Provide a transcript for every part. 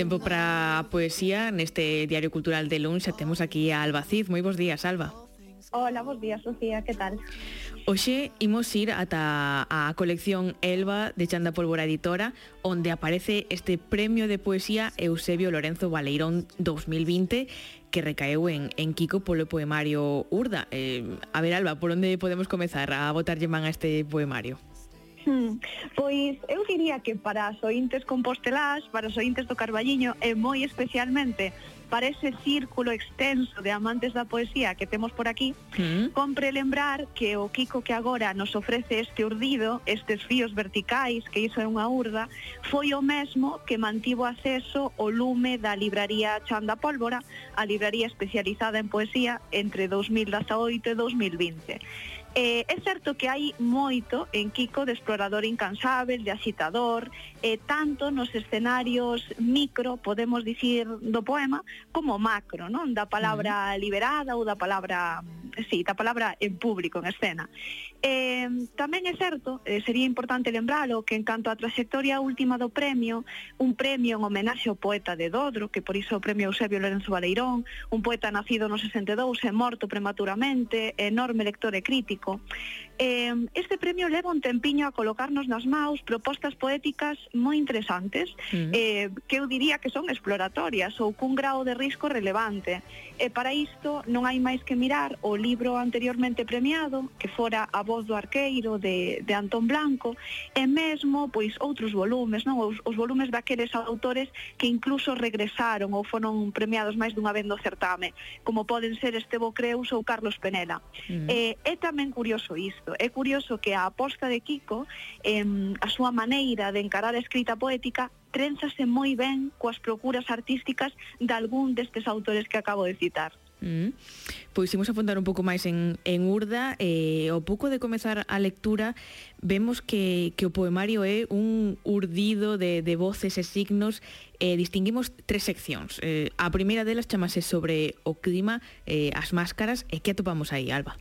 Tempo para a poesía neste Diario Cultural de Luns xa temos aquí a Alba Cid. Moi bons días, Alba. Hola, bons días, Sofía, que tal? Oxe, imos ir ata a colección Elba de Chanda Pólvora Editora, onde aparece este Premio de Poesía Eusebio Lorenzo Valeirón 2020, que recaeu en, en Kiko polo poemario Urda. Eh, a ver, Alba, por onde podemos comezar a botarlle man a este poemario? Hmm, pois eu diría que para as ointes compostelás, para as ointes do Carballiño e moi especialmente para ese círculo extenso de amantes da poesía que temos por aquí, mm. compre lembrar que o Kiko que agora nos ofrece este urdido, estes fíos verticais, que iso é unha urda, foi o mesmo que mantivo acceso o lume da libraría Chanda Pólvora, a libraría especializada en poesía entre 2018 e 2020. Eh, é certo que hai moito en Kiko de explorador incansável, de agitador, eh, tanto nos escenarios micro, podemos dicir, do poema, como macro, non? Da palabra liberada ou da palabra, sí, da palabra en público, en escena. Eh, tamén é certo, eh, sería importante lembralo, que en canto á trayectoria última do premio, un premio en homenaxe ao poeta de Dodro, que por iso o premio Eusebio Lorenzo Baleirón, un poeta nacido no 62 e morto prematuramente, enorme lector e crítico, Eh, este premio leva un tempiño a colocarnos nas maus propostas poéticas moi interesantes, uh -huh. eh, que eu diría que son exploratorias ou cun grau de risco relevante. E para isto non hai máis que mirar o libro anteriormente premiado, que fora A voz do arqueiro de, de Antón Blanco, e mesmo pois outros volumes, non os, os volumes daqueles autores que incluso regresaron ou foron premiados máis dunha vez no certame, como poden ser Estevo Creus ou Carlos Penela. Uh -huh. eh, é tamén curioso isto, É curioso que a aposta de Kiko, eh, a súa maneira de encarar a escrita poética, trenzase moi ben coas procuras artísticas de algún destes autores que acabo de citar. Mm. Pois imos afondar un pouco máis en, en Urda eh, O pouco de comezar a lectura Vemos que, que o poemario é un urdido de, de voces e signos eh, Distinguimos tres seccións eh, A primeira delas chamase sobre o clima eh, As máscaras E que atopamos aí, Alba?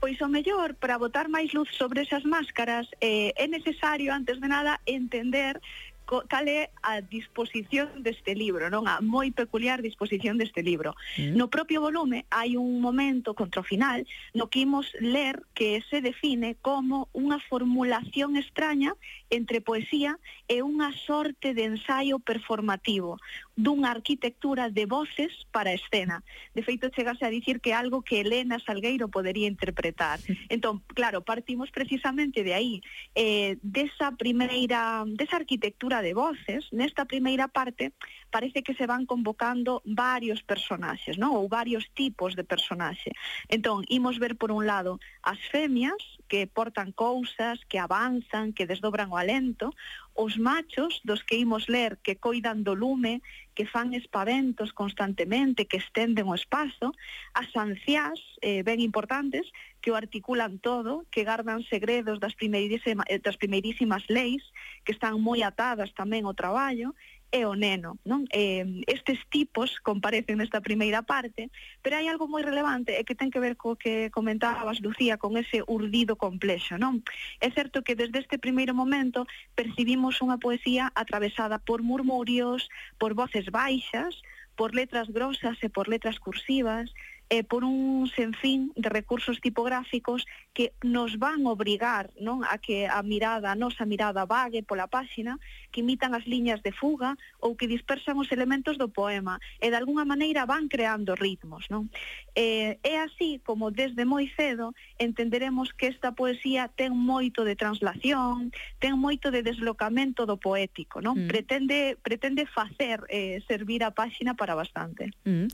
pois o mellor para botar máis luz sobre esas máscaras eh, é necesario antes de nada entender cal é a disposición deste libro, non a moi peculiar disposición deste libro. Mm. No propio volume hai un momento contra o final no que imos ler que se define como unha formulación extraña entre poesía e unha sorte de ensaio performativo dunha arquitectura de voces para a escena. De feito, chegase a dicir que algo que Elena Salgueiro podería interpretar. Entón, claro, partimos precisamente de aí, eh, desa primeira, desa arquitectura de voces, nesta primeira parte parece que se van convocando varios personaxes, non? ou varios tipos de personaxe. Entón, imos ver por un lado as femias, que portan cousas, que avanzan, que desdobran o alento, os machos dos que imos ler que coidan do lume, que fan espaventos constantemente, que estenden o espazo, as anciás, eh, ben importantes, que o articulan todo, que gardan segredos das primeirísimas, eh, das primeirísimas leis, que están moi atadas tamén ao traballo, e o neno. Non? Eh, estes tipos comparecen nesta primeira parte, pero hai algo moi relevante e que ten que ver co que comentabas, Lucía, con ese urdido complexo. Non? É certo que desde este primeiro momento percibimos unha poesía atravesada por murmurios, por voces baixas, por letras grosas e por letras cursivas, eh, por un senfín de recursos tipográficos que nos van obrigar non a que a mirada, a nosa mirada vague pola páxina, que imitan as liñas de fuga ou que dispersan os elementos do poema e de alguna maneira van creando ritmos. Non? Eh, é así como desde moi cedo entenderemos que esta poesía ten moito de translación, ten moito de deslocamento do poético, non? Mm. Pretende pretende facer eh, servir a páxina para bastante. Mm.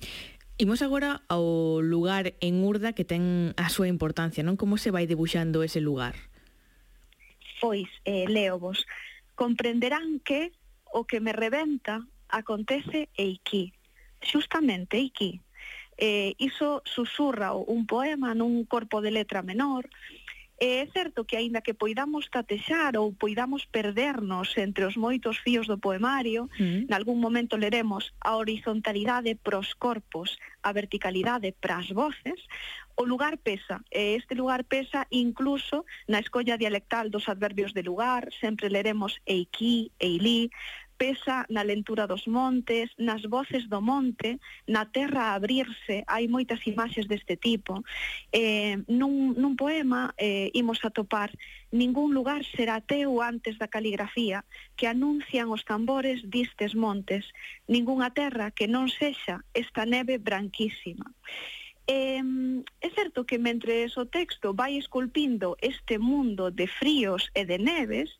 Imos agora ao lugar en Urda que ten a súa importancia, non? Como se vai debuxando ese lugar? Pois, eh, leo vos, comprenderán que o que me reventa acontece eiquí, xustamente eiquí. Eh, iso susurra un poema nun corpo de letra menor, E é certo que aínda que poidamos tatexar ou poidamos perdernos entre os moitos fíos do poemario, mm-hmm. mm. nalgún momento leremos a horizontalidade pros corpos, a verticalidade pras voces, o lugar pesa, e este lugar pesa incluso na escolla dialectal dos adverbios de lugar, sempre leremos eiquí, eilí, pesa na lentura dos montes, nas voces do monte, na terra a abrirse, hai moitas imaxes deste tipo. Eh, nun, nun poema eh, imos atopar ningún lugar será teu antes da caligrafía que anuncian os tambores distes montes, ningunha terra que non sexa esta neve branquísima. Eh, é certo que mentre o texto vai esculpindo este mundo de fríos e de neves,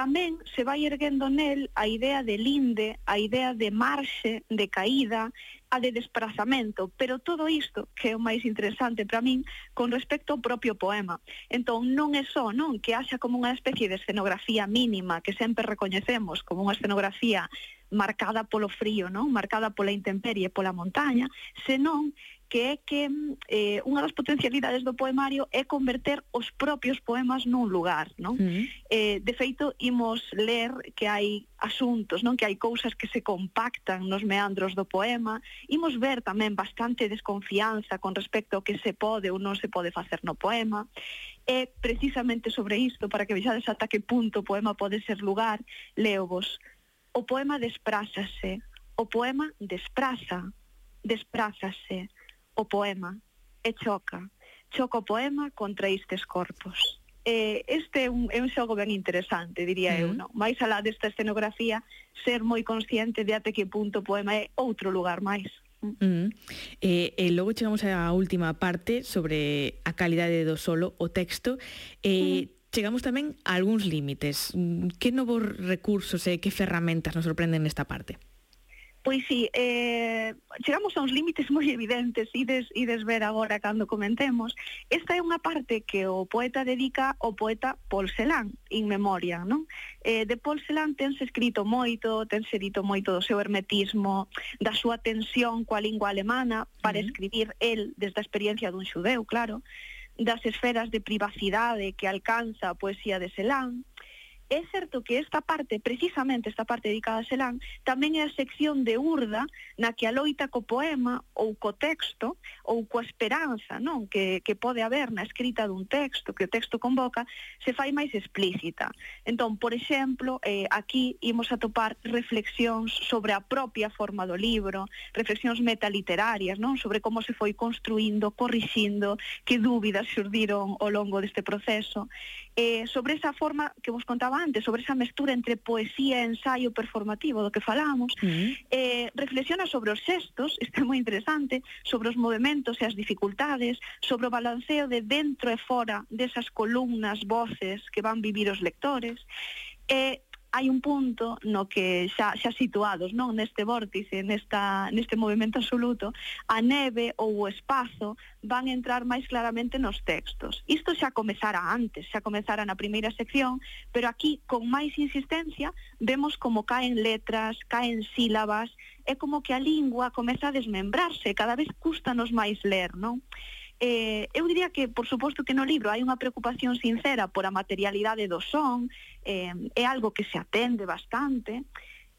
tamén se vai erguendo nel a idea de linde, a idea de marxe, de caída, a de desplazamento, pero todo isto que é o máis interesante para min con respecto ao propio poema. Entón non é só, non, que haxa como unha especie de escenografía mínima que sempre recoñecemos como unha escenografía marcada polo frío, non? marcada pola intemperie, pola montaña, senón que é que eh, unha das potencialidades do poemario é converter os propios poemas nun lugar. Non? Uh -huh. eh, de feito, imos ler que hai asuntos, non que hai cousas que se compactan nos meandros do poema. Imos ver tamén bastante desconfianza con respecto ao que se pode ou non se pode facer no poema. E precisamente sobre isto, para que vexades ata que punto o poema pode ser lugar, leo vos. O poema desprázase, o poema despraza, desprázase, o poema e choca, choca o poema contra estes corpos eh, este é un, é un xogo ben interesante, diría mm. eu, non? Mais alá desta escenografía, ser moi consciente de até que punto o poema é outro lugar máis. Mm. -hmm. Eh, e eh, logo chegamos á última parte sobre a calidade do solo, o texto. Eh, mm. Chegamos tamén a algúns límites. Mm, que novos recursos e eh, que ferramentas nos sorprenden nesta parte? Pois sí, eh, chegamos a uns límites moi evidentes, ides, ides ver agora cando comentemos. Esta é unha parte que o poeta dedica ao poeta Paul Celan, in memoria, non? Eh, de Paul Celan tense escrito moito, tense dito moito do seu hermetismo, da súa tensión coa lingua alemana para uh -huh. escribir el desde a experiencia dun xudeu, claro, das esferas de privacidade que alcanza a poesía de Celan, É certo que esta parte, precisamente esta parte dedicada a Selán, tamén é a sección de Urda na que a loita co poema ou co texto ou coa esperanza non? Que, que pode haber na escrita dun texto que o texto convoca se fai máis explícita. Entón, por exemplo, eh, aquí imos a topar reflexións sobre a propia forma do libro, reflexións metaliterarias non? Sobre como se foi construindo, corrixindo, que dúbidas xurdiron ao longo deste proceso eh, sobre esa forma que vos contaba antes, sobre esa mestura entre poesía e ensaio performativo do que falamos, uh -huh. eh, reflexiona sobre os sextos, isto é moi interesante, sobre os movimentos e as dificultades, sobre o balanceo de dentro e fora desas columnas, voces que van vivir os lectores, e eh, hai un punto no que xa, xa situados non neste vórtice, nesta, neste movimento absoluto, a neve ou o espazo van entrar máis claramente nos textos. Isto xa comezara antes, xa comezara na primeira sección, pero aquí, con máis insistencia, vemos como caen letras, caen sílabas, é como que a lingua comeza a desmembrarse, cada vez cústanos máis ler, non? eh, eu diría que, por suposto que no libro hai unha preocupación sincera por a materialidade do son, eh, é algo que se atende bastante,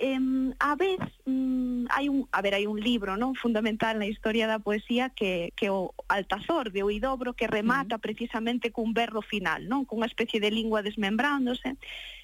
eh, a vez mm, hai un, a ver, hai un libro, non, fundamental na historia da poesía que que o Altazor de Oidobro que remata uh -huh. precisamente cun berro final, non, cunha especie de lingua desmembrándose.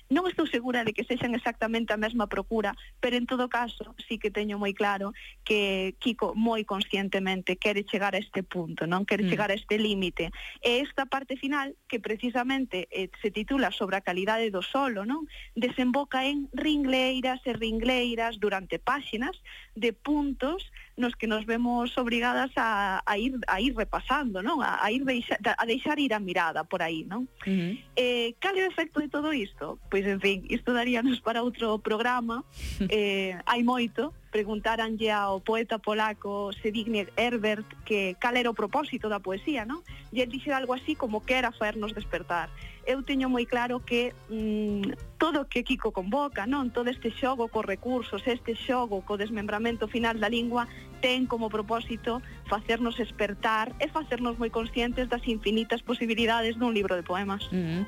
Non estou segura de que sexan exactamente a mesma procura, pero en todo caso sí que teño moi claro que Kiko moi conscientemente quere chegar a este punto, non quere mm. chegar a este límite. E esta parte final, que precisamente eh, se titula sobre a calidade do solo, non? desemboca en ringleiras e ringleiras durante páxinas de puntos nos que nos vemos obrigadas a, a ir a ir repasando, non? A, a ir deixa, a deixar ir a mirada por aí, non? Uh -huh. Eh, cal é o efecto de todo isto? Pois pois en fin, isto daríanos para outro programa, eh, hai moito, preguntaranlle ao poeta polaco Sedigny Herbert que cal era o propósito da poesía, non? E el dixera algo así como que era faernos despertar eu teño moi claro que mm, todo o que Kiko convoca, non todo este xogo co recursos, este xogo co desmembramento final da lingua, ten como propósito facernos despertar e facernos moi conscientes das infinitas posibilidades dun libro de poemas. Mm -hmm.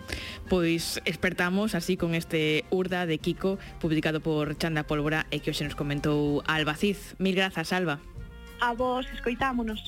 Pois despertamos así con este Urda de Kiko, publicado por Chanda Pólvora e que hoxe nos comentou Alba Cid. Mil grazas, Alba. A vos, escoitámonos.